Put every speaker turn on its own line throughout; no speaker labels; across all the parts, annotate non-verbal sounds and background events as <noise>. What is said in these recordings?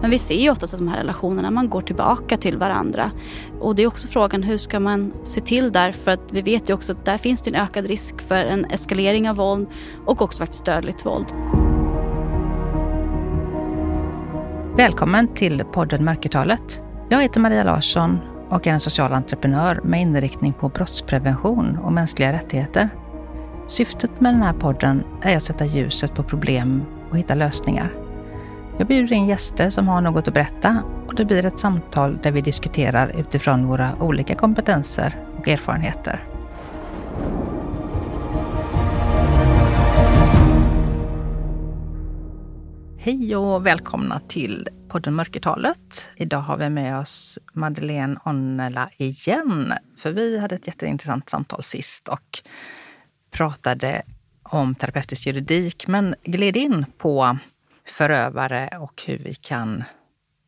Men vi ser ju ofta att de här relationerna, man går tillbaka till varandra. Och det är också frågan hur ska man se till där? För att vi vet ju också att där finns det en ökad risk för en eskalering av våld och också faktiskt dödligt våld.
Välkommen till podden Mörkertalet. Jag heter Maria Larsson och är en social entreprenör med inriktning på brottsprevention och mänskliga rättigheter. Syftet med den här podden är att sätta ljuset på problem och hitta lösningar. Jag bjuder in gäster som har något att berätta och det blir ett samtal där vi diskuterar utifrån våra olika kompetenser och erfarenheter. Hej och välkomna till podden Mörkertalet. Idag har vi med oss Madeleine Onnela igen. För vi hade ett jätteintressant samtal sist och pratade om terapeutisk juridik men gled in på förövare och hur vi kan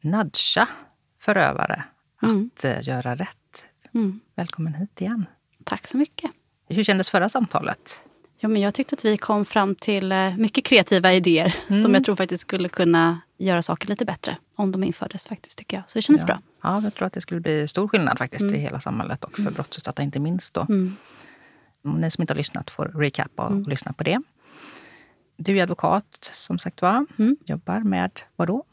nudga förövare mm. att mm. göra rätt. Mm. Välkommen hit igen.
Tack så mycket.
Hur kändes förra samtalet?
Ja, men jag tyckte att vi kom fram till eh, mycket kreativa idéer <laughs> mm. som jag tror faktiskt skulle kunna göra saker lite bättre om de infördes. faktiskt tycker jag. Så det kändes
ja.
bra.
Ja, jag tror att det skulle bli stor skillnad faktiskt mm. i hela samhället och för mm. brottsutsatta inte minst. Då. Mm. Ni som inte har lyssnat får recappa och mm. lyssna på det. Du är advokat som sagt var. Mm. Jobbar med vad då?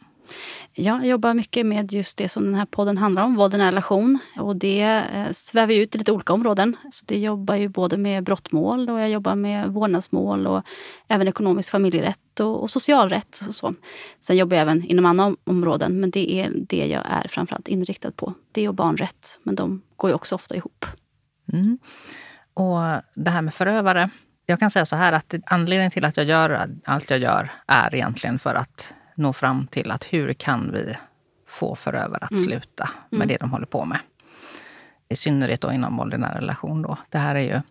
jag jobbar mycket med just det som den här podden handlar om, våld i relation. Och det eh, svävar ut i lite olika områden. Så det jobbar ju både med brottmål och jag jobbar med vårdnadsmål och även ekonomisk familjerätt och, och socialrätt. Och så. Sen jobbar jag även inom andra områden, men det är det jag är framförallt inriktad på. Det och barnrätt, men de går ju också ofta ihop.
Mm. Och det här med förövare. Jag kan säga så här att anledningen till att jag gör allt jag gör är egentligen för att nå fram till att hur kan vi få förövare att mm. sluta med mm. det de håller på med. I synnerhet då inom våld i nära relation. Då. Det här är ju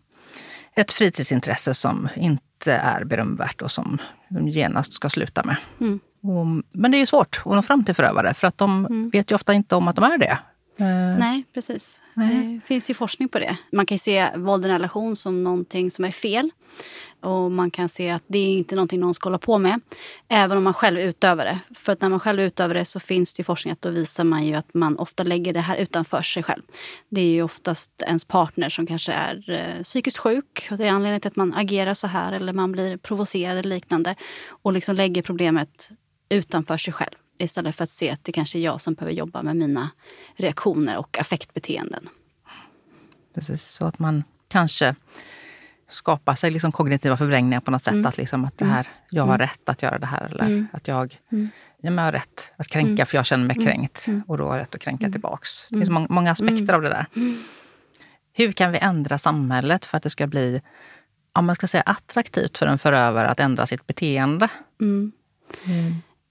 ett fritidsintresse som inte är berömvärt och som de genast ska sluta med. Mm. Och, men det är ju svårt att nå fram till förövare för att de mm. vet ju ofta inte om att de är det.
Eh, Nej, precis. Nej. Det finns ju forskning på det. Man kan se våld i relation som någonting som är fel. Och man kan se att det är inte någonting någon ska hålla på med. Även om man själv utövar det. För att när man själv utövar det så finns det forskning att då visar man ju att man ofta lägger det här utanför sig själv. Det är ju oftast ens partner som kanske är eh, psykiskt sjuk. Och det är anledningen till att man agerar så här eller man blir provocerad eller liknande. Och liksom lägger problemet utanför sig själv. Istället för att se att det kanske är jag som behöver jobba med mina reaktioner och affektbeteenden.
Precis, så att man kanske skapar sig liksom kognitiva förvrängningar på något sätt. Mm. Att, liksom att det här, jag har mm. rätt att göra det här. Eller mm. att jag, mm. jag har rätt att kränka mm. för jag känner mig mm. kränkt. Och då har jag rätt att kränka tillbaks. Det finns många, många aspekter av det där. Hur kan vi ändra samhället för att det ska bli om man ska säga, attraktivt för en förövare att ändra sitt beteende?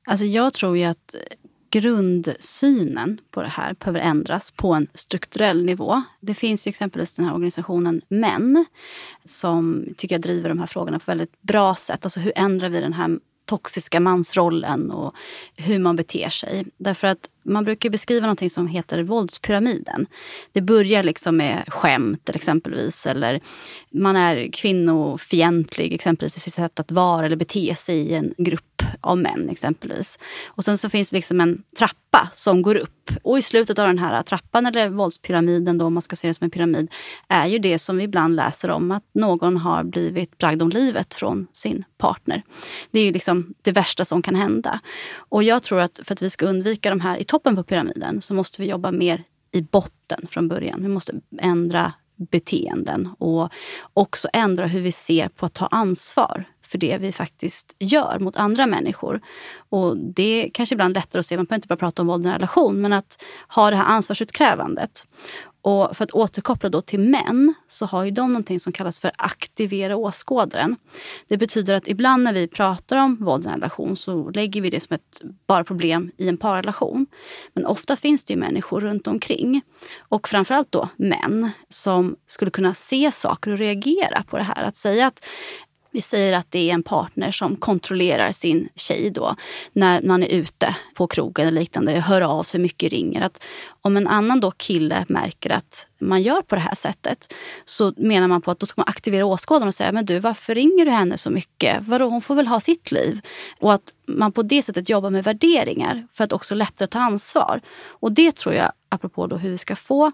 Alltså jag tror ju att grundsynen på det här behöver ändras på en strukturell nivå. Det finns ju exempelvis den här organisationen MÄN som tycker jag driver de här frågorna på väldigt bra sätt. Alltså hur ändrar vi den här toxiska mansrollen och hur man beter sig. Därför att man brukar beskriva någonting som heter våldspyramiden. Det börjar liksom med skämt exempelvis eller man är kvinnofientlig exempelvis i sitt sätt att vara eller bete sig i en grupp av män exempelvis. Och sen så finns det liksom en trappa som går upp. Och i slutet av den här trappan, eller våldspyramiden då, om man ska se det som en pyramid, är ju det som vi ibland läser om att någon har blivit bragd om livet från sin partner. Det är ju liksom det värsta som kan hända. Och jag tror att för att vi ska undvika de här i toppen på pyramiden så måste vi jobba mer i botten från början. Vi måste ändra beteenden och också ändra hur vi ser på att ta ansvar för det vi faktiskt gör mot andra människor. Och Det är kanske ibland lättare att se, man behöver inte bara prata om våld i en relation, men att ha det här ansvarsutkrävandet. Och för att återkoppla då till män så har ju de någonting som kallas för aktivera åskådaren. Det betyder att ibland när vi pratar om våld i en relation så lägger vi det som ett bara problem i en parrelation. Men ofta finns det ju människor runt omkring och framförallt då män som skulle kunna se saker och reagera på det här. Att säga att vi säger att det är en partner som kontrollerar sin tjej då när man är ute på krogen eller liknande, hör av sig mycket, ringer. Att om en annan då kille märker att man gör på det här sättet så menar man på att då ska man aktivera åskådaren och säga men du varför ringer du henne så mycket? Vadå, hon får väl ha sitt liv? Och att man på det sättet jobbar med värderingar för att också lättare ta ansvar. Och det tror jag, apropå då hur vi ska få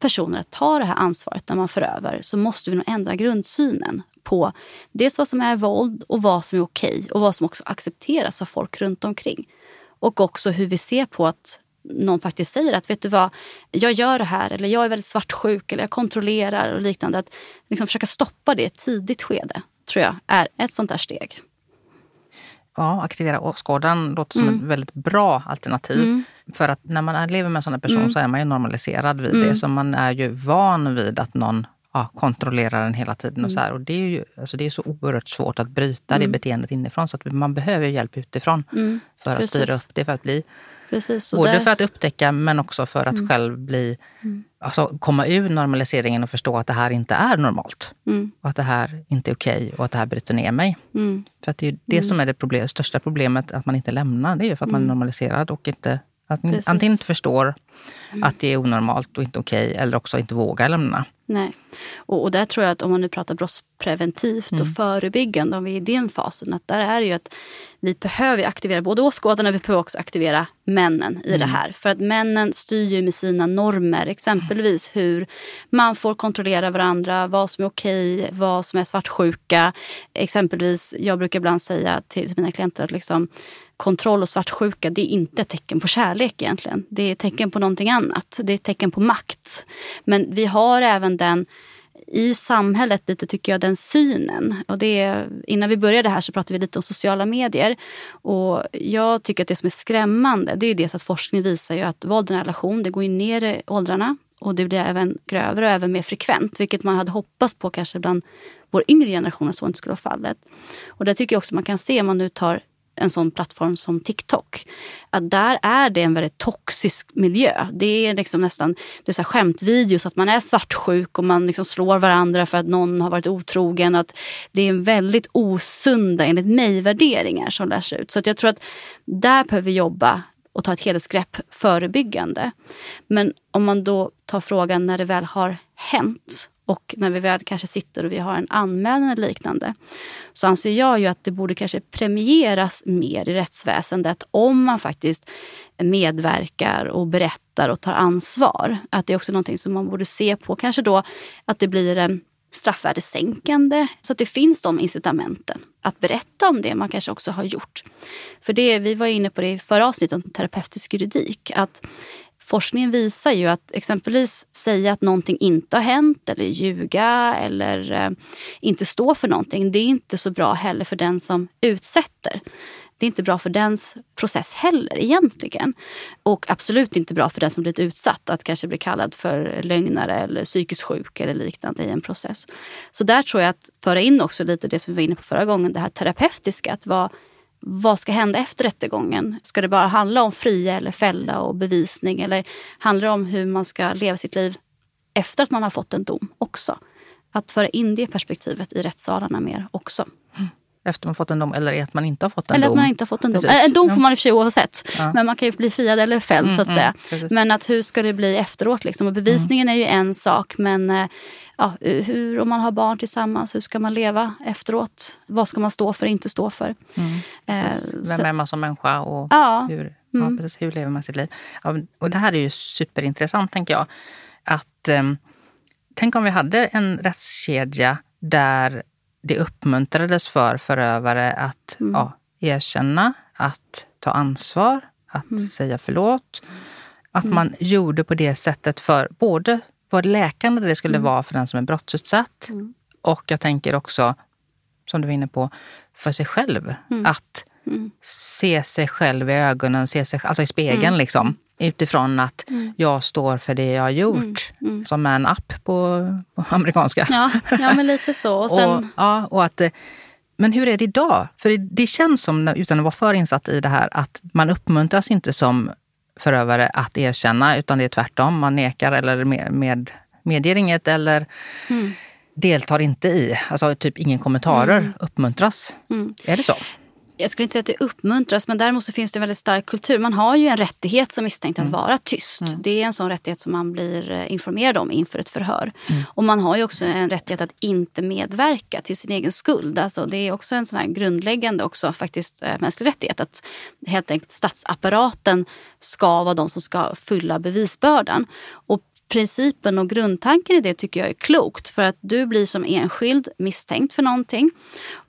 personer att ta det här ansvaret när man för över så måste vi nog ändra grundsynen på dels vad som är våld och vad som är okej och vad som också accepteras av folk runt omkring. Och också hur vi ser på att någon faktiskt säger att vet du vad, jag gör det här eller jag är väldigt svartsjuk eller jag kontrollerar och liknande. Att liksom försöka stoppa det i ett tidigt skede tror jag är ett sånt där steg.
Ja, aktivera åskådaren låter som mm. ett väldigt bra alternativ. Mm. För att när man lever med en sån person mm. så är man ju normaliserad vid det. Mm. Så man är ju van vid att någon ja, kontrollerar den hela tiden. Och så här. Och det, är ju, alltså det är så oerhört svårt att bryta mm. det beteendet inifrån. Så att man behöver hjälp utifrån mm. för att Precis. styra upp det, för att bli Precis, Både där... för att upptäcka men också för att mm. själv bli, mm. alltså komma ur normaliseringen och förstå att det här inte är normalt. Mm. Och att det här inte är okej och att det här bryter ner mig. Mm. För att det är det mm. som är det problem, största problemet, att man inte lämnar. Det är ju för att man är mm. normaliserad och inte, att antingen inte förstår att det är onormalt och inte okej eller också inte vågar lämna.
Nej. Och, och, där tror jag att om man nu pratar brottspreventivt mm. och förebyggande, om vi är i den fasen, att där är det ju att vi behöver aktivera både åskådarna, vi behöver också aktivera männen i mm. det här. För att männen styr ju med sina normer, exempelvis hur man får kontrollera varandra, vad som är okej, vad som är svartsjuka. Exempelvis, jag brukar ibland säga till mina klienter att liksom, kontroll och svartsjuka, det är inte ett tecken på kärlek egentligen. Det är ett tecken på någonting annat. Det är ett tecken på makt. Men vi har även den i samhället lite tycker jag den synen. Och det, innan vi började här så pratade vi lite om sociala medier. Och jag tycker att det som är skrämmande det är dels att forskning visar ju att våld i relation det går ner i åldrarna. Och det blir även grövre och även mer frekvent. Vilket man hade hoppats på kanske bland vår yngre generation att så inte skulle vara fallet. Och det tycker jag också man kan se om man nu tar en sån plattform som TikTok. Att där är det en väldigt toxisk miljö. Det är liksom nästan det är så här skämtvideos, att man är svartsjuk och man liksom slår varandra för att någon har varit otrogen. Att det är en väldigt osunda, enligt mig, värderingar som lärs ut. Så att jag tror att där behöver vi jobba och ta ett helhetsgrepp förebyggande. Men om man då tar frågan när det väl har hänt och när vi väl kanske sitter och vi har en anmälan eller liknande så anser jag ju att det borde kanske premieras mer i rättsväsendet om man faktiskt medverkar och berättar och tar ansvar. Att det är också någonting som man borde se på. Kanske då att det blir eh, en straffvärdesänkande så att det finns de incitamenten att berätta om det man kanske också har gjort. För det, vi var inne på det i förra avsnittet om terapeutisk juridik. Att forskningen visar ju att exempelvis säga att någonting inte har hänt eller ljuga eller eh, inte stå för någonting. Det är inte så bra heller för den som utsätter. Det är inte bra för dens process heller egentligen. Och absolut inte bra för den som blivit utsatt att kanske bli kallad för lögnare eller psykiskt sjuk eller liknande i en process. Så där tror jag att föra in också lite det som vi var inne på förra gången, det här terapeutiska. Att vara vad ska hända efter rättegången? Ska det bara handla om fria eller fälla och bevisning? Eller handlar det om hur man ska leva sitt liv efter att man har fått en dom också? Att föra in det perspektivet i rättssalarna mer också. Mm.
Efter man fått en dom eller att man inte har fått en
eller
dom?
Eller att man inte har fått en dom. Precis. En dom får man i och för sig oavsett. Ja. Men man kan ju bli friad eller fälld mm, så att mm, säga. Mm, men att hur ska det bli efteråt? Liksom? Och bevisningen mm. är ju en sak men eh, ja, hur, om man har barn tillsammans, hur ska man leva efteråt? Vad ska man stå för och inte stå för? Mm,
eh, Vem är man som människa och ja, hur, mm. ja, precis, hur lever man sitt liv? Och det här är ju superintressant, tänker jag. Att, eh, tänk om vi hade en rättskedja där det uppmuntrades för förövare att mm. ja, erkänna, att ta ansvar, att mm. säga förlåt. Att mm. man gjorde på det sättet för både vad läkande det skulle mm. vara för den som är brottsutsatt. Mm. Och jag tänker också, som du var inne på, för sig själv. Mm. Att se sig själv i ögonen, se sig, alltså i spegeln liksom. Utifrån att mm. jag står för det jag har gjort. Som en app på, på <laughs> amerikanska.
Ja, ja, men lite så. Och <laughs> sen...
och, ja, och att, men hur är det idag? För det, det känns som, utan att vara för insatt i det här, att man uppmuntras inte som förövare att erkänna, utan det är tvärtom. Man nekar eller med, med, medger inget eller mm. deltar inte i, alltså typ ingen kommentarer
Mm.
uppmuntras. Är det så?
Jag skulle inte säga att det uppmuntras, men däremot så finns det en väldigt stark kultur. Man har ju en rättighet som misstänkt
Mm.
att vara tyst. Det är en sån rättighet som man blir eh, informerad om inför ett förhör.
Mm.
Och man har ju också en rättighet att inte medverka till sin egen skuld. Alltså det är också en sån grundläggande också faktiskt eh, mänsklig rättighet. Att helt enkelt statsapparaten ska vara de som ska fylla bevisbördan. Och principen och grundtanken i det tycker jag är klokt. För att du blir som enskild misstänkt för någonting.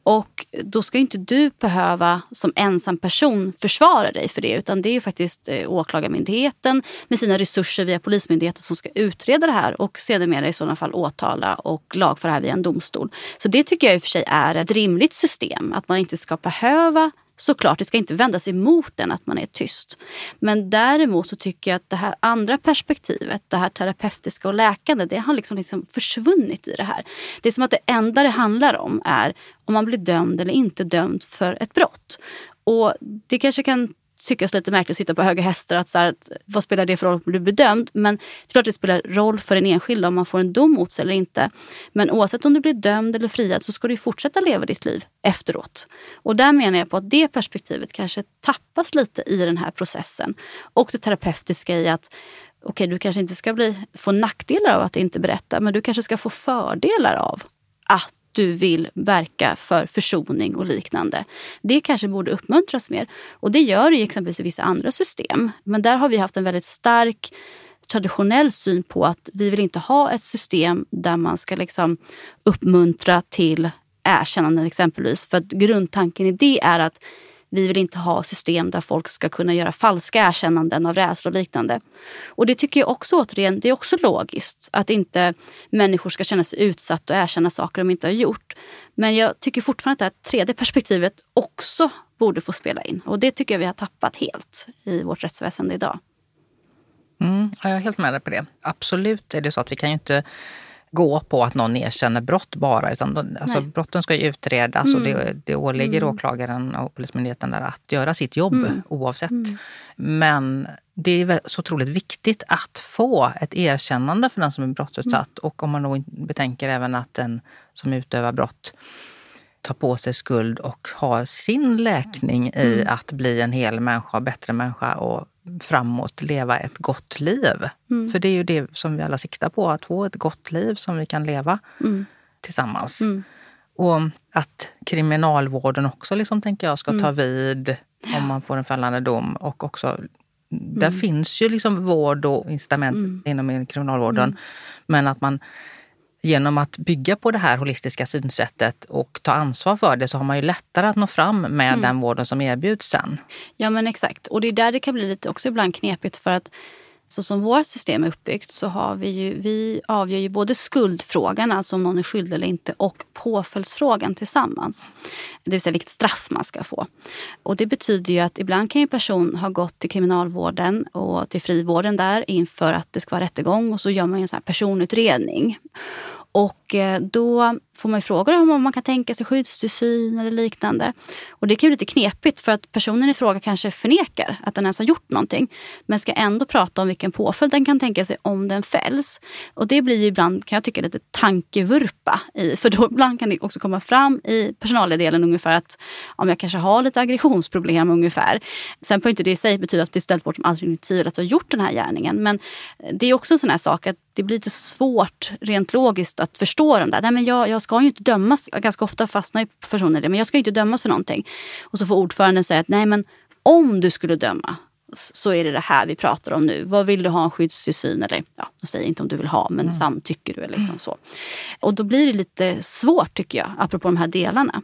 Och då ska inte du behöva som ensam person försvara dig för det. Utan det är ju faktiskt eh, Åklagarmyndigheten med sina resurser via Polismyndigheten som ska utreda det här och sedermera i sådana fall åtala och lagföra det här via en domstol. Så det tycker jag i och för sig är ett rimligt system. Att man inte ska behöva Såklart, det ska inte vändas emot den att man är tyst. Men däremot så tycker jag att det här andra perspektivet, det här terapeutiska och läkande, det har liksom, liksom försvunnit i det här. Det är som att det enda det handlar om är om man blir dömd eller inte dömd för ett brott. Och det kanske kan tyckas lite märkligt att sitta på höga hästar. Att så här, att, vad spelar det för roll om du blir dömd? Men det är klart det spelar roll för den enskilda om man får en dom mot sig eller inte. Men oavsett om du blir dömd eller friad så ska du fortsätta leva ditt liv efteråt. Och där menar jag på att det perspektivet kanske tappas lite i den här processen. Och det terapeutiska i att okej, du kanske inte ska bli, få nackdelar av att inte berätta, men du kanske ska få fördelar av att du vill verka för försoning och liknande. Det kanske borde uppmuntras mer. Och det gör det exempelvis i vissa andra system. Men där har vi haft en väldigt stark traditionell syn på att vi vill inte ha ett system där man ska liksom uppmuntra till erkännanden exempelvis. För att grundtanken i det är att vi vill inte ha system där folk ska kunna göra falska erkännanden av rädsla och liknande. Och det tycker jag också återigen, det är också logiskt att inte människor ska känna sig utsatta och erkänna saker de inte har gjort. Men jag tycker fortfarande att det här tredje perspektivet också borde få spela in. Och det tycker jag vi har tappat helt i vårt rättsväsende idag.
Mm, jag är helt med dig på det. Absolut är det så att vi kan ju inte gå på att någon erkänner brott bara. Utan de, alltså, brotten ska ju utredas och det, det åligger åklagaren och Polismyndigheten där att göra sitt jobb oavsett. Men det är så otroligt viktigt att få ett erkännande för den som är brottsutsatt. Och om man då betänker även att den som utövar brott tar på sig skuld och har sin läkning i att bli en hel människa, bättre människa och framåt leva ett gott liv. För det är ju det som vi alla siktar på, att få ett gott liv som vi kan leva tillsammans. Och att kriminalvården också, liksom, tänker jag, ska ta vid om man får en fällande dom. Och också, där finns ju liksom vård och incitament inom kriminalvården. Men att man genom att bygga på det här holistiska synsättet och ta ansvar för det så har man ju lättare att nå fram med den vården som erbjuds sen.
Ja men exakt. Och det är där det kan bli lite också ibland knepigt för att så som vårt system är uppbyggt så har vi ju, vi avgör ju både skuldfrågan, alltså om någon är skyldig eller inte, och påföljdsfrågan tillsammans. Det vill säga vilket straff man ska få. Och det betyder ju att ibland kan en person ha gått till kriminalvården och till frivården där inför att det ska vara rättegång och så gör man ju en sån här personutredning. Och eh, då får man frågor om man kan tänka sig skyddstillsyn eller liknande. Och det kan ju bli lite knepigt för att personen i fråga kanske förnekar att den ens har gjort någonting. Men ska ändå prata om vilken påföljd den kan tänka sig om den fälls. Och det blir ju ibland, kan jag tycka, lite tankevurpa. I, <laughs> för då ibland kan det också komma fram i personaldelen ungefär att om jag kanske har lite aggressionsproblem ungefär. Sen får inte det i sig betyda att det är ställt bort allt tvivel att du har gjort den här gärningen. Men det är också en sån här sak att det blir lite svårt rent logiskt att förstå de där. Nej, men jag, jag ska ju inte dömas. Ganska ofta fastnar ju personer i det. Men jag ska ju inte dömas för någonting. Och så får ordföranden säga att nej men om du skulle döma så är det det här vi pratar om nu. Vad vill du ha en skyddstillsyn? Eller ja, jag säger inte om du vill ha, men mm. samtycker du? Eller liksom så. Och då blir det lite svårt tycker jag, apropå de här delarna.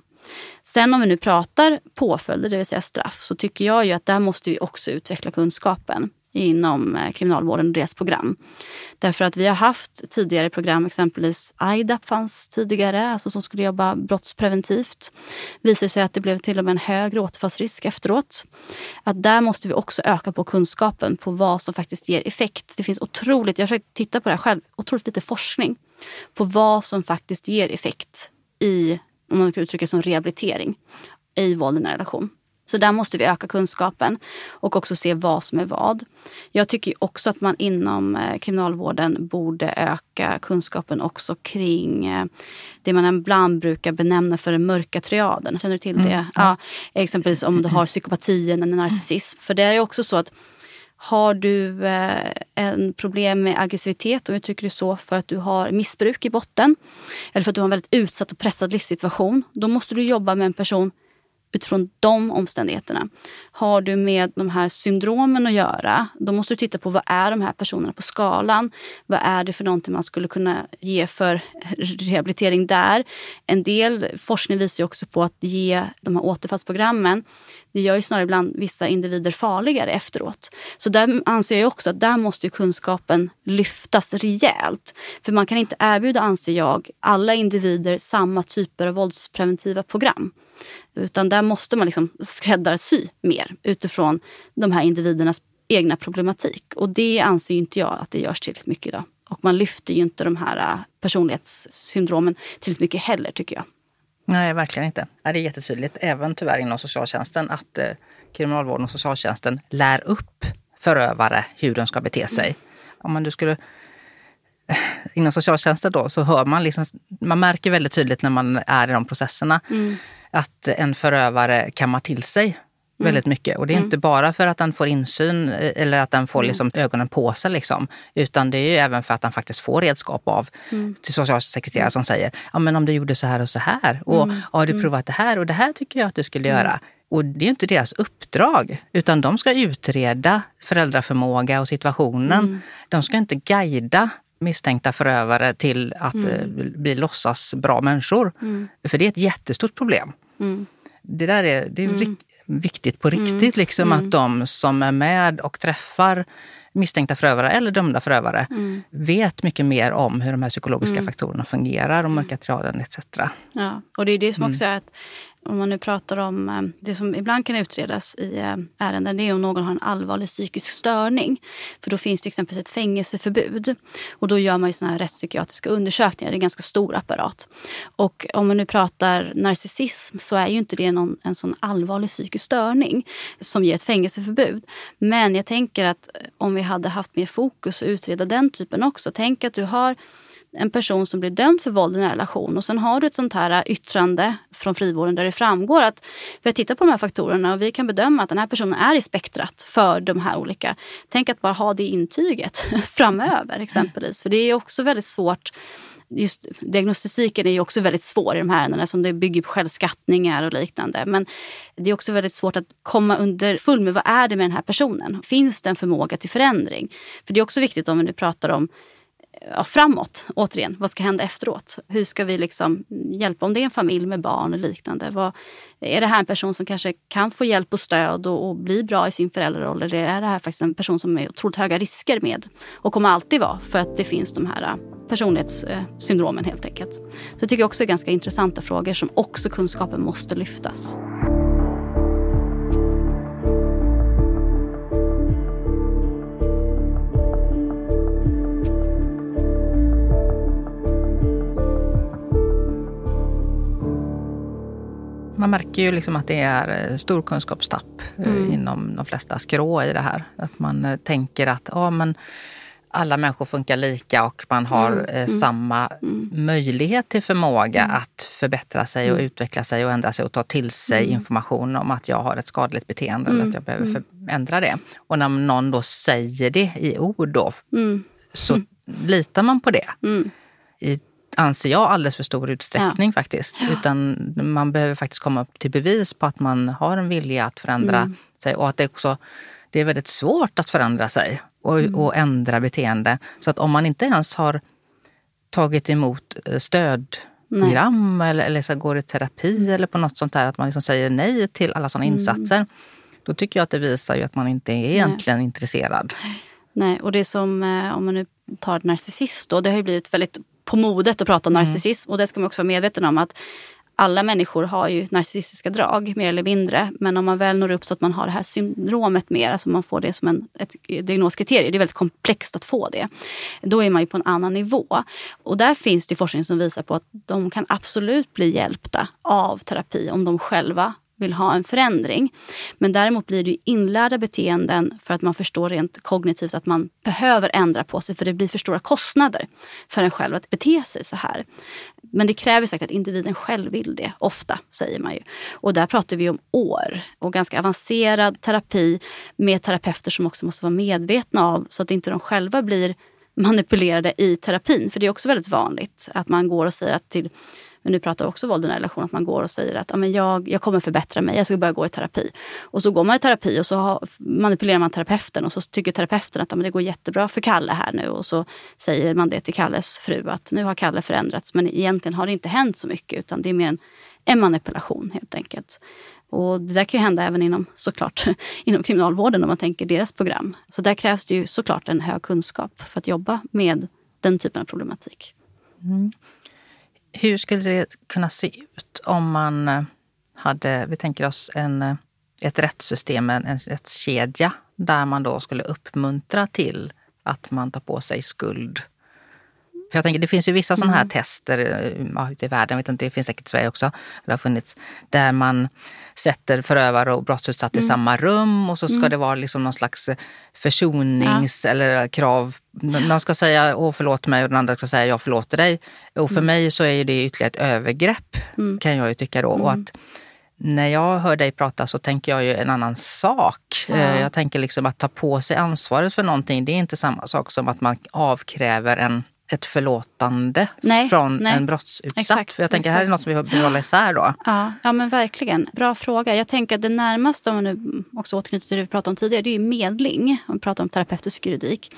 Sen om vi nu pratar påföljder, det vill säga straff, så tycker jag ju att där måste vi också utveckla kunskapen inom eh, kriminalvården och deras program. Därför att vi har haft tidigare program, exempelvis IDAP fanns tidigare, alltså som skulle jobba brottspreventivt. Visade sig att det blev till och med en högre återfallsrisk efteråt. Att där måste vi också öka på kunskapen på vad som faktiskt ger effekt. Det finns otroligt, jag har försökt titta på det här själv, otroligt lite forskning på vad som faktiskt ger effekt i, om man kan uttrycka det som rehabilitering, i våld i nära relation. Så där måste vi öka kunskapen och också se vad som är vad. Jag tycker också att man inom eh, kriminalvården borde öka kunskapen också kring eh, det man ibland brukar benämna för den mörka triaden. Känner du till det? Mm. Ja, exempelvis om du har psykopati eller narcissism. För det är också så att har du eh, en problem med aggressivitet, om jag tycker det så, för att du har missbruk i botten eller för att du har en väldigt utsatt och pressad livssituation, då måste du jobba med en person utifrån de omständigheterna. Har du med de här syndromen att göra, då måste du titta på vad är de här personerna på skalan? Vad är det för någonting man skulle kunna ge för rehabilitering där? En del forskning visar också på att ge de här återfallsprogrammen, det gör ju snarare ibland vissa individer farligare efteråt. Så där anser jag också att där måste kunskapen lyftas rejält. För man kan inte erbjuda, anser jag, alla individer samma typer av våldspreventiva program. Utan där måste man liksom skräddarsy mer utifrån de här individernas egna problematik. Och det anser inte jag att det görs tillräckligt mycket idag. Och man lyfter ju inte de här äh, personlighetssyndromen tillräckligt mycket heller tycker jag.
Nej, verkligen inte. Det är jättetydligt, även tyvärr inom socialtjänsten, att eh, kriminalvården och socialtjänsten lär upp förövare hur de ska bete sig. Mm. Om man du skulle inom socialtjänsten då så hör man liksom, man märker väldigt tydligt när man är i de processerna mm att en förövare kammar till sig mm. väldigt mycket. Och det är mm. inte bara för att den får insyn eh, eller att den får mm. liksom ögonen på sig. Liksom, utan det är ju även för att den faktiskt får redskap av mm. till socialsekreterare som säger, ja men om du gjorde så här och så här och mm. har du mm. provat det här och det här tycker jag att du skulle göra. Och det är inte deras uppdrag, utan de ska utreda föräldraförmåga och situationen. De ska inte guida misstänkta förövare till att mm. bli låtsas bra människor. Mm. För det är ett jättestort problem. Mm. Det där är, det är mm. viktigt på riktigt, mm. liksom att mm. de som är med och träffar misstänkta förövare eller dömda förövare vet mycket mer om hur de här psykologiska faktorerna fungerar och mörka triaden etc.
Ja, och det är det som också är att om man nu pratar om eh, det som ibland kan utredas i eh, ärenden, det är om någon har en allvarlig psykisk störning. För då finns det exempelvis ett fängelseförbud. Och då gör man ju såna här rättspsykiatriska undersökningar. Det är en ganska stor apparat. Och om man nu pratar narcissism så är ju inte det någon, en sån allvarlig psykisk störning som ger ett fängelseförbud. Men jag tänker att eh, om vi hade haft mer fokus och utreda den typen också. Tänk att du har en person som blir dömd för våld i en relation och sen har du ett sånt här äh, yttrande från frivården där det framgår att vi har tittat på de här faktorerna och vi kan bedöma att den här personen är i spektrat för de här olika. Tänk att bara ha det intyget <laughs> framöver exempelvis. För det är också väldigt svårt just diagnostiken är ju också väldigt svår i de här ärendena som det bygger på självskattningar och liknande. Men det är också väldigt svårt att komma under full med vad är det med den här personen? Finns det en förmåga till förändring? För det är också viktigt om vi nu pratar om ja, framåt. Återigen, vad ska hända efteråt? Hur ska vi liksom hjälpa? Om det är en familj med barn och liknande. Vad, är det här en person som kanske kan få hjälp och stöd och, och bli bra i sin föräldraroll? Eller är det här faktiskt en person som är otroligt höga risker med? Och kommer alltid vara för att det finns de här äh, personlighetssyndromen äh, helt enkelt. Så jag tycker också är ganska intressanta frågor som också kunskapen måste lyftas.
Man märker ju liksom att det är eh, stor kunskapstapp eh, mm. inom de flesta skrå i det här. Att man eh, tänker att ja, men alla människor funkar lika och man har mm. mm. samma mm. möjlighet till förmåga mm. att förbättra sig och mm. utveckla sig och ändra sig och ta till sig information om att jag har ett skadligt beteende eller att jag behöver ändra det. Och när någon då säger det i ord då, så litar man på det. I anser jag, alldeles för stor utsträckning ja. faktiskt. Utan man behöver faktiskt komma upp till bevis på att man har en vilja att förändra mm. sig och att det också det är väldigt svårt att förändra sig och, mm. och ändra beteende. Så att om man inte ens har tagit emot eh, stödprogram nej. eller, eller så går i terapi eller på något sånt där, att man liksom säger nej till alla sådana mm. insatser. Då tycker jag att det visar ju att man inte är egentligen nej. intresserad.
Nej, och det som, eh, om man nu tar narcissism då, det har ju blivit väldigt på modet att prata om mm. narcissism. Och det ska man också vara medveten om att alla människor har ju narcissistiska drag, mer eller mindre. Men om man väl når upp så att man har det här syndromet mer, alltså man får det som en, ett diagnoskriterium, det är väldigt komplext att få det. Då är man ju på en annan nivå. Och där finns det forskning som visar på att de kan absolut bli hjälpta av terapi om de själva vill ha en förändring. Men däremot blir det inlärda beteenden för att man förstår rent kognitivt att man behöver ändra på sig för det blir för stora kostnader för en själv att bete sig så här. Men det kräver säkert att individen själv vill det, ofta säger man ju. Och där pratar vi om år och ganska avancerad terapi med terapeuter som också måste vara medvetna av så att inte de själva blir manipulerade i terapin. För det är också väldigt vanligt att man går och säger att till men nu pratar också våld i nära relation, att man går och säger att men jag, jag kommer förbättra mig, jag ska börja gå i terapi. Och så går man i terapi och så har, manipulerar man terapeuten och så tycker terapeuten att men det går jättebra för Kalle här nu. Och så säger man det till Kalles fru att nu har Kalle förändrats. Men egentligen har det inte hänt så mycket utan det är mer en, en manipulation helt enkelt. Och det där kan ju hända även inom, såklart, <laughs> inom kriminalvården om man tänker deras program. Så där krävs det ju såklart en hög kunskap för att jobba med den typen av problematik. Mm.
Hur skulle det kunna se ut om man eh, hade, vi tänker oss en, eh, ett rättssystem, en, en rättskedja där man då skulle uppmuntra till att man tar på sig skuld för jag tänker, det finns ju vissa sådana här mm. tester eh, ja, ute i världen, vet inte, det finns säkert i Sverige också, det har funnits, där man sätter förövare och brottsutsatta mm. i samma rum och så ska mm. det vara liksom någon slags försonings ja. eller krav. Någon ska säga åh förlåt mig och den andra ska säga jag förlåter dig. Och för mm. mig så är det ytterligare ett övergrepp mm. kan jag ju tycka då. Och att, när jag hör dig prata så tänker jag ju en annan sak. Ja. Eh, jag tänker liksom att ta på sig ansvaret för någonting, det är inte samma sak som att man avkräver en ett förlåtande nej, från nej. en brottsutsatt? Exakt, För jag tänker exakt. här är något som vi behöver hålla isär då.
Ja, ja men verkligen. Bra fråga. Jag tänker att det närmaste, om vi nu också återknyter till det vi pratade om tidigare, det är medling. Om vi pratar om terapeutisk juridik.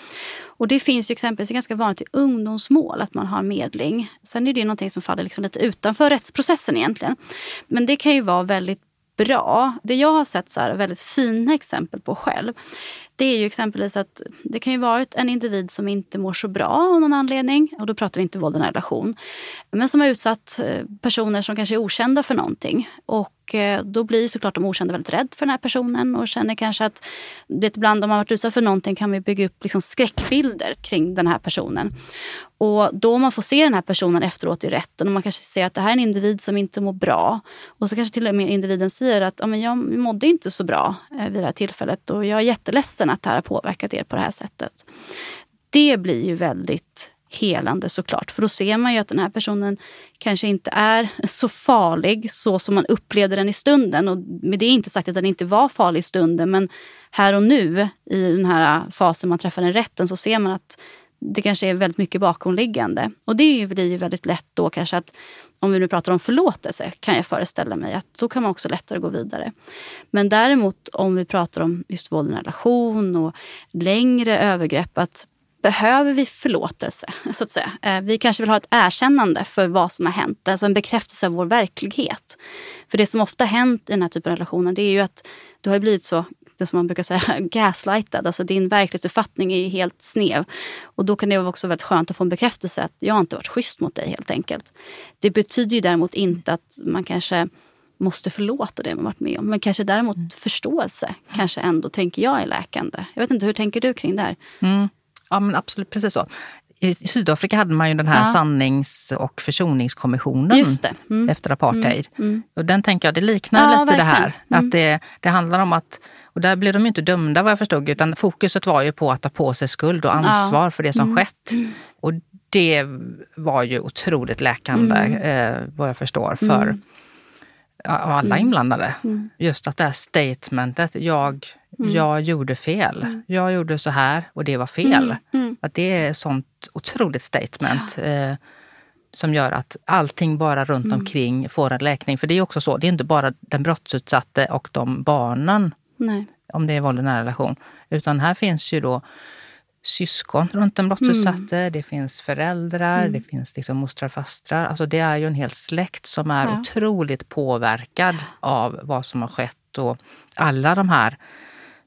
Och det finns ju exempelvis ganska vanligt i ungdomsmål att man har medling. Sen är det någonting som faller liksom lite utanför rättsprocessen egentligen. Men det kan ju vara väldigt bra. Det jag har sett så här, väldigt fina exempel på själv det är ju exempelvis att det kan ju vara en individ som inte mår så bra av någon anledning. Och då pratar vi inte våld i en relation. Men som har utsatt eh, personer som kanske är okända för någonting. Och och eh, då blir såklart de okända väldigt rädda för den här personen och känner kanske att det ibland om man varit utsatt för någonting kan vi bygga upp liksom skräckbilder kring den här personen. Och då man får se den här personen efteråt i rätten och man kanske ser att det här är en individ som inte mår bra. Och så kanske till och med individen säger att ja, men jag mådde inte så bra eh, vid det här tillfället och jag är jätteledsen att det här har påverkat er på det här sättet. Det blir ju väldigt helande såklart. För då ser man ju att den här personen kanske inte är så farlig så som man upplevde den i stunden. Och med det är inte sagt att den inte var farlig i stunden men här och nu i den här fasen man träffar den rätten så ser man att det kanske är väldigt mycket bakomliggande. Och det blir ju väldigt lätt då kanske att om vi nu pratar om förlåtelse kan jag föreställa mig att då kan man också lättare gå vidare. Men däremot om vi pratar om just våld i en relation och längre övergrepp att behöver vi förlåtelse? så att säga. Eh, vi kanske vill ha ett erkännande för vad som har hänt, alltså en bekräftelse av vår verklighet. För det som ofta hänt i den här typen av relationer det är ju att det har blivit så det som man brukar säga <laughs> gaslightad. Alltså din verklighetsuppfattning är ju helt snäv. Och då kan det också vara väldigt skönt att få en bekräftelse att jag har inte varit schysst mot dig helt enkelt. Det betyder ju däremot inte att man kanske måste förlåta det man varit med om. Men kanske däremot mm. förståelse kanske ändå tänker jag är läkande. Jag vet inte, hur tänker du kring det här?
Mm. Ja men absolut, precis så. I Sydafrika hade man ju den här ja. sannings och försoningskommissionen mm. efter apartheid. Mm. Mm. Och den tänker jag, det liknar ja, lite verkligen. det här. Att mm. det, det handlar om att, och där blev de ju inte dömda vad jag förstod, utan fokuset var ju på att ta på sig skuld och ansvar ja. för det som mm. skett. Och det var ju otroligt läkande, mm. eh, vad jag förstår, för alla inblandade. Just att det här statementet, jag Mm. Jag gjorde fel. Mm. Jag gjorde så här och det var fel. Mm. mm. Att det är ett sånt otroligt statement. Eh, som gör att allting bara runt mm. omkring får en läkning. För det är också så, det är inte bara den brottsutsatte och de barnen. Nej. Om det är våld i nära relation. Utan här finns ju då syskon runt den brottsutsatte. Mm. Det finns föräldrar, mm. det finns liksom mostrar och fastrar. Alltså det är ju en hel släkt som är ja. otroligt påverkad av vad som har skett. Och alla de här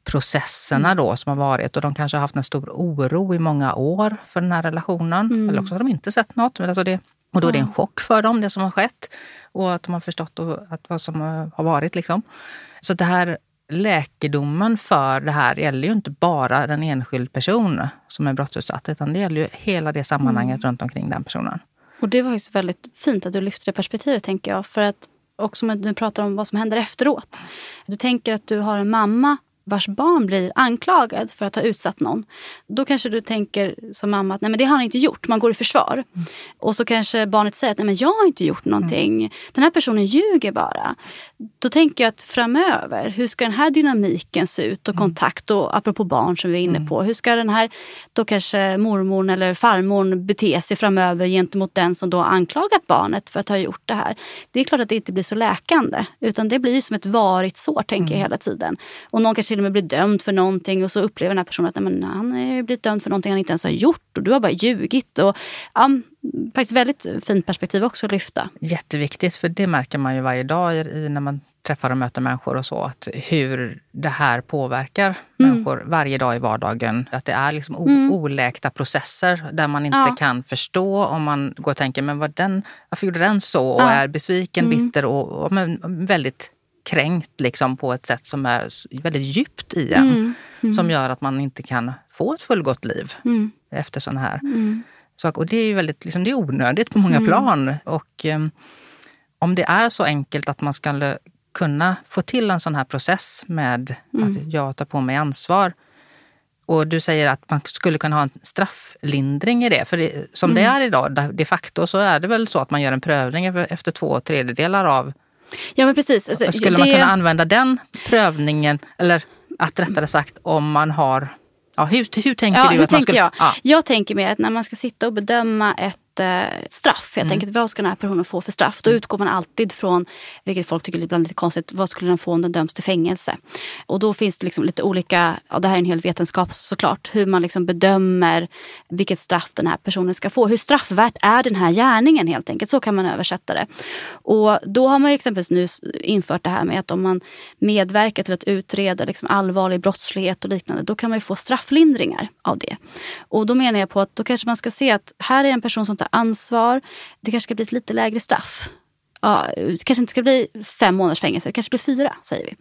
processerna då som har varit och de kanske har haft en stor oro i många år för den här relationen. Mm. Eller också har de inte sett något. Men alltså det, och då är det en chock för dem, det som har skett. Och att de har förstått att vad som har varit. Liksom. Så det här läkedomen för det här gäller ju inte bara den enskilda person som är brottsutsatt, utan det gäller ju hela det sammanhanget mm. runt omkring den personen.
Och det var faktiskt väldigt fint att du lyfte det perspektivet, tänker jag. För att också när du pratar om vad som händer efteråt. Du tänker att du har en mamma vars barn blir anklagad för att ha utsatt någon. Då kanske du tänker som mamma att nej men det har han inte gjort. Man går i försvar. Mm. Och så kanske barnet säger att nej men jag har inte gjort någonting. Mm. Den här personen ljuger bara. Då tänker jag att framöver, hur ska den här dynamiken se ut och mm. kontakt och apropå barn som vi är inne mm. på. Hur ska den här då kanske mormor eller farmor bete sig framöver gentemot den som då har anklagat barnet för att ha gjort det här. Det är klart att det inte blir så läkande utan det blir som ett varigt sår tänker jag hela tiden. Och någon kanske till och med blir dömd för någonting och så upplever den här personen att nej, men han är blivit dömd för någonting han inte ens har gjort och du har bara ljugit. Och, ja, faktiskt väldigt fint perspektiv också att lyfta.
Jätteviktigt, för det märker man ju varje dag när man träffar och möter människor och så, att hur det här påverkar mm. människor varje dag i vardagen. Att det är liksom mm. oläkta processer där man inte ja. kan förstå om man går och tänker, men vad den, varför gjorde den så? Och ja. är besviken, mm. bitter och, och väldigt kränkt liksom på ett sätt som är väldigt djupt i en. Mm. Mm. Som gör att man inte kan få ett fullgott liv mm. efter sådana här mm. saker. Och det är ju väldigt, liksom, det är onödigt på många mm. plan. Och um, om det är så enkelt att man ska kunna få till en sån här process med att mm. jag tar på mig ansvar. Och du säger att man skulle kunna ha en strafflindring i det. För det, som det är idag, de facto, så är det väl så att man gör en prövning efter två tredjedelar av
Ja men precis.
Alltså, Skulle det... man kunna använda den prövningen, eller att rättare sagt om man har Ja, hur, hur tänker
ja,
du?
Hur
att man
skulle, jag? Ja. jag tänker mer att när man ska sitta och bedöma ett straff. Helt mm. enkelt, vad ska den här personen få för straff? Då mm. utgår man alltid från, vilket folk tycker är ibland lite konstigt, vad skulle den få om den döms till fängelse? Och då finns det liksom lite olika, ja, det här är en hel vetenskap såklart, hur man liksom bedömer vilket straff den här personen ska få. Hur straffvärt är den här gärningen helt enkelt? Så kan man översätta det. Och då har man exempelvis nu infört det här med att om man medverkar till att utreda liksom allvarlig brottslighet och liknande, då kan man få strafflindringar av det. Och då menar jag på att då kanske man ska se att här är en person som tar ansvar. Det kanske ska bli ett lite lägre straff. Ja, det kanske inte ska bli fem månaders fängelse, det kanske blir fyra säger vi.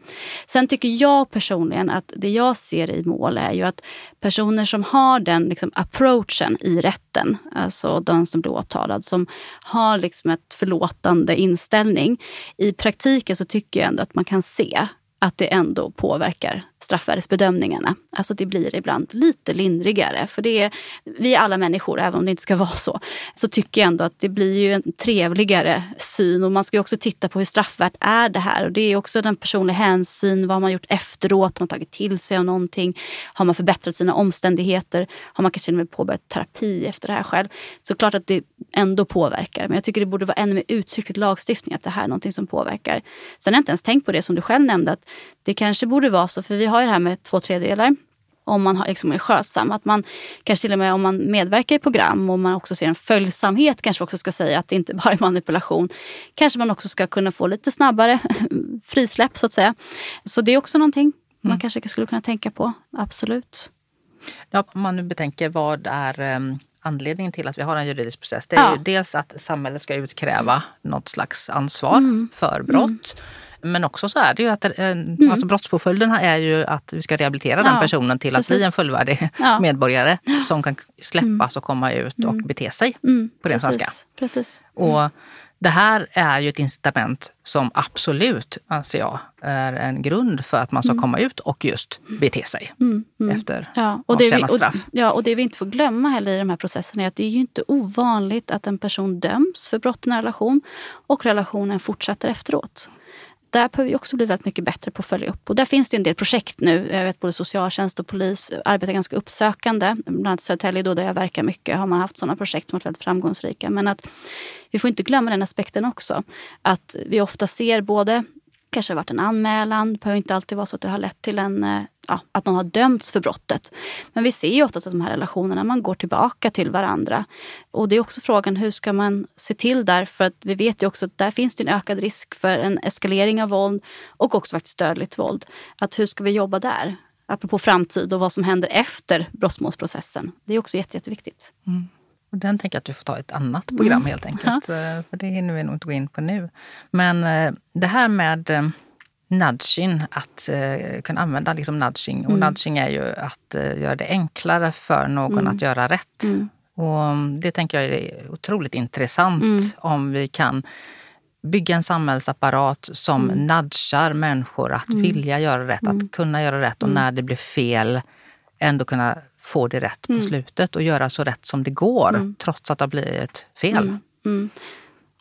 Sen tycker jag personligen att det jag ser i mål är ju att personer som har den liksom, approachen i rätten, alltså den som blir åtalad, som har liksom ett förlåtande inställning. I praktiken så tycker jag ändå att man kan se att det ändå påverkar straffvärdesbedömningarna. Alltså det blir ibland lite lindrigare. För det är, vi är alla människor, även om det inte ska <laughs> vara så. Så tycker jag ändå att det blir ju en trevligare syn. Och man ska också titta på hur straffvärt är det här. Och det är också den personliga hänsyn. Vad har man gjort efteråt? Har man tagit till sig av någonting? Har man förbättrat sina omständigheter? Har man kanske påbörjat terapi efter det här själv? Så klart att det ändå påverkar. Men jag tycker det borde vara ännu mer uttryckligt lagstiftning att det här är någonting som påverkar. Sen har jag inte ens tänkt på det som du själv nämnde. Att det kanske borde vara så, för vi har ju det här med två tredjedelar om man liksom är skötsam. Att man kanske till och med om man medverkar i program och man också ser en följsamhet kanske också ska säga att det inte <laughs> bara är manipulation. Kanske man också ska kunna få lite snabbare <laughs> frisläpp så att säga. Så det är också någonting man mm. kanske skulle kunna tänka på. Absolut.
Ja, om man nu betänker vad är um, anledningen till att vi har en juridisk process. Det är ja. ju dels att samhället ska utkräva något slags ansvar mm. för brott. Mm. Men också så är det ju att eh, mm. alltså brottspåföljden är ju att vi ska rehabilitera ja, den personen till att precis. bli en fullvärdig ja. medborgare som kan släppas mm. och komma ut och mm. bete sig mm. på ren svenska.
Precis.
Och det här är ju ett incitament som absolut, anser jag, är en grund för att man ska mm. komma ut och just bete sig mm, mm. efter
ja, och det vi, och, Ja, och det vi inte får glömma heller i de här processerna är att det är ju inte ovanligt att en person döms för brott i en relation och relationen fortsätter efteråt där behöver vi också bli väldigt mycket bättre på att följa upp. Och där finns det en del projekt nu. Jag vet både socialtjänst och polis arbetar ganska uppsökande. Bland annat Södertälje då, där jag verkar mycket har man haft sådana projekt som varit väldigt framgångsrika. Men att vi får inte glömma den aspekten också. Att vi ofta ser både kanske varit en anmälan. Det behöver inte alltid vara så att det har lett till en, eh, ja, att någon har dömts för brottet. Men vi ser ju ofta att de här relationerna, man går tillbaka till varandra. Och det är också frågan, hur ska man se till där? För att vi vet ju också att där finns det en ökad risk för en eskalering av våld och också faktiskt dödligt våld. Att hur ska vi jobba där? Apropå framtid och vad som händer efter brottmålsprocessen. Det är också jätte, jätteviktigt. Mm.
Och den tänker jag att vi får ta ett annat program mm. helt enkelt. Ja. För det hinner vi nog inte gå in på nu. Men eh, det här med eh, nudging, att kunna använda liksom nudging. Och mm. nudging är ju att göra det enklare för någon mm. att göra rätt. Mm. Och det tänker jag är otroligt intressant mm. om vi kan bygga en samhällsapparat som
Mm.
nudgar människor att vilja göra rätt, att kunna göra rätt och när det blir fel ändå kunna få det rätt på slutet och göra så rätt som det går trots att det har blivit fel.
Mm.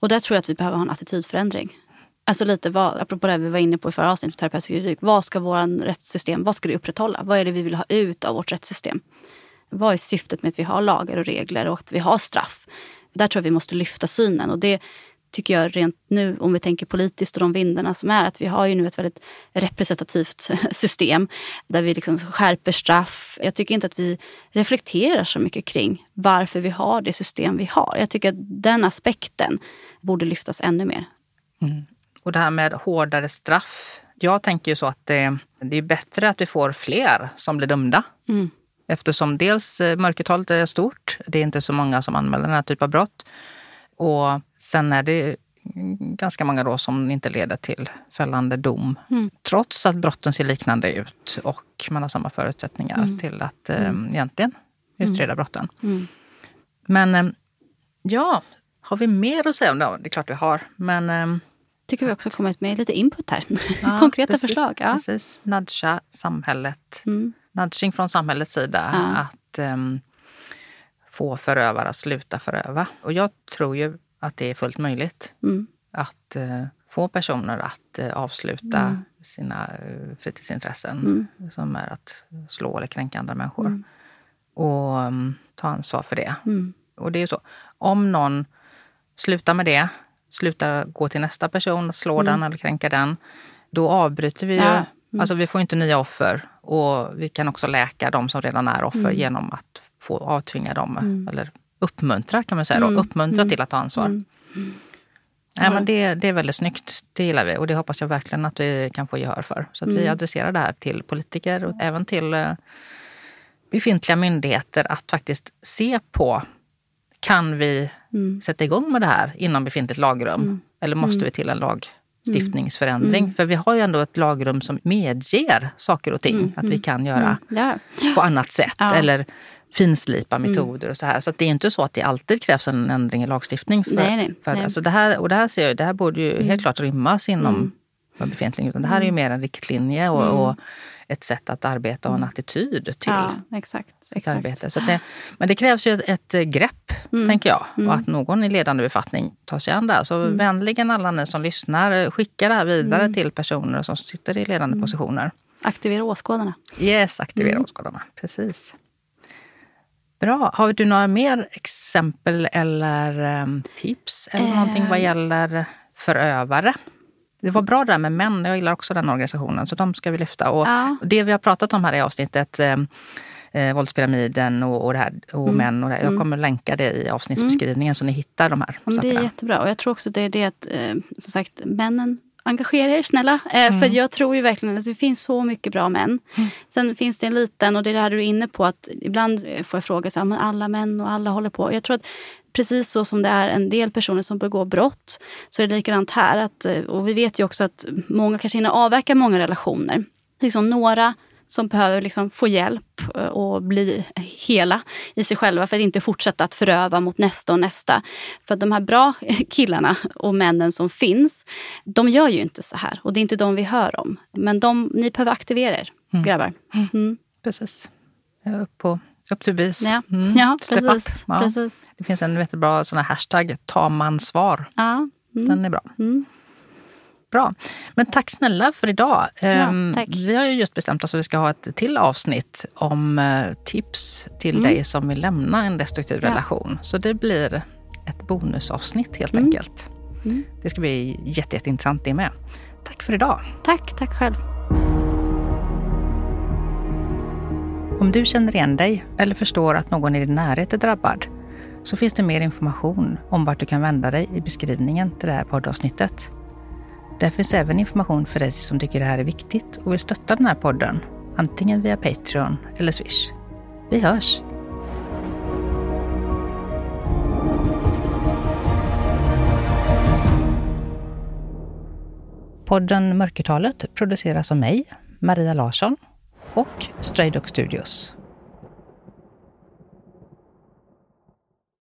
Och där tror jag att vi behöver ha en attitydförändring. Alltså lite vad, apropå det vi var inne på i förra avsnittet, terapeutisk juridik. Vad ska vårt rättssystem, vad ska det upprätthålla? Vad är det vi vill ha ut av vårt rättssystem? Vad är syftet med att vi har lagar och regler och att vi har straff? Där tror jag vi måste lyfta synen och det tycker jag rent nu, om vi tänker politiskt och de vindarna som är, att vi har ju nu ett väldigt representativt <laughs> system där vi liksom skärper straff. Jag tycker inte att vi reflekterar så mycket kring varför vi har det system vi har. Jag tycker att den aspekten borde lyftas ännu mer.
Och det här med hårdare straff. Jag tänker ju så att det, det är bättre att vi får fler som blir dömda.
Mm.
Eftersom dels eh, mörkertalet är stort, det är inte så många som anmäler den här typen av brott. Och sen är det ganska många då som inte leder till fällande dom.
Mm.
Trots att brotten ser liknande ut och man har samma förutsättningar till att eh, egentligen utreda brotten.
Mm.
Men eh, ja, har vi mer att säga om det? Det är klart vi har. Men eh,
tycker vi också har kommit med lite input här. <laughs>
Ja, <laughs>
Konkreta
precis,
förslag. Ja.
Precis. Nudga samhället.
Mm.
Nudging från samhällets sida.
Ja.
Att ehm, få förövare att sluta föröva. Och jag tror ju att det är fullt möjligt.
Mm.
Att eh, få personer att eh, avsluta
Mm.
sina eh, fritidsintressen. Som är att slå eller kränka andra människor. Och ehm, ta ansvar för det.
Mm.
Och det är ju så. Om någon slutar med det, slutar gå till nästa person, slå den eller kränka den. Då avbryter vi ju.
Ja.
Alltså vi får inte nya offer. Och vi kan också läka de som redan är offer genom att få avtvinga dem. Eller uppmuntra kan man säga då. Uppmuntra till att ta ansvar. Nej, men det, det är väldigt snyggt. Det gillar vi och det hoppas jag verkligen att vi kan få gehör för. Så att vi adresserar det här till politiker och även till eh, befintliga myndigheter att faktiskt se på kan vi sätta igång med det här inom befintligt lagrum? Eller måste vi till en lagstiftningsförändring? För vi har ju ändå ett lagrum som medger saker och ting. Att vi kan göra
Ja.
på annat sätt.
Ja.
Eller finslipa metoder och så här. Så det är inte så att det alltid krävs en ändring i lagstiftning. För,
Nej, nej,
för,
nej.
Alltså det här, och det här ser jag, det här borde ju helt klart rymmas inom mm. befintlig. Utan det här är ju mer en riktlinje och, och ett sätt att arbeta och en attityd till
ja, exakt. exakt.
arbete. Så det, men det krävs ju ett, ett eh, grepp, tänker jag. Och att någon i ledande befattning tar sig an det här. Så vänligen alla ni som lyssnar, eh, skicka det här vidare till personer som sitter i ledande positioner.
Aktivera åskådarna.
Yes, aktivera mm. åskådarna. Precis. Bra. Har du några mer exempel eller um, tips eller någonting vad gäller förövare? Det var bra det där med män. Jag gillar också den organisationen, så de ska vi lyfta. Och
Ja.
Det vi har pratat om här i avsnittet, eh, eh, våldspyramiden och, och, det här, och män. Och det, jag kommer länka det i avsnittsbeskrivningen så ni hittar de här
Ja, det är jättebra. Och jag tror också det är det att, eh, som sagt, männen engagera er snälla. Eh, För jag tror ju verkligen att det finns så mycket bra män. Sen finns det en liten, och det är det här du är inne på, att ibland eh, får jag fråga så här, men alla män och alla håller på. Jag tror att precis så som det är en del personer som begår brott, så är det likadant här. Att, eh, och vi vet ju också att många kanske hinner avverka många relationer. Liksom några som behöver liksom få hjälp eh, och bli hela i sig själva för att inte fortsätta att föröva mot nästa och nästa. För att de här bra <laughs> killarna och männen som finns, de gör ju inte så här. Och det är inte de vi hör om. Men de, ni behöver aktivera er, grabbar. Mm.
Precis. Ja, Upp, på, upp till bevis.
Ja,
Mm.
ja precis.
Ja.
precis.
Det finns en jättebra sån här hashtag, ta mansvar.
Ja. Mm.
Den är bra.
Mm.
Bra. Men tack snälla för idag. Ehm,
tack.
Vi har ju just bestämt oss att vi ska ha ett till avsnitt om eh, tips till dig som vill lämna en destruktiv
Mm. Ja.
relation. Så det blir ett bonusavsnitt helt
Mm.
enkelt. Det ska bli jätte, jätteintressant det med. Tack för idag.
Tack, tack själv.
Om du känner igen dig eller förstår att någon i din närhet är drabbad så finns det mer information om vart du kan vända dig i beskrivningen till det här poddavsnittet. Där finns även information för dig som tycker det här är viktigt och vill stötta den här podden, antingen via Patreon eller Swish. Vi hörs! Podden Mörkertalet produceras av mig, Maria Larsson och Stray Dog Studios.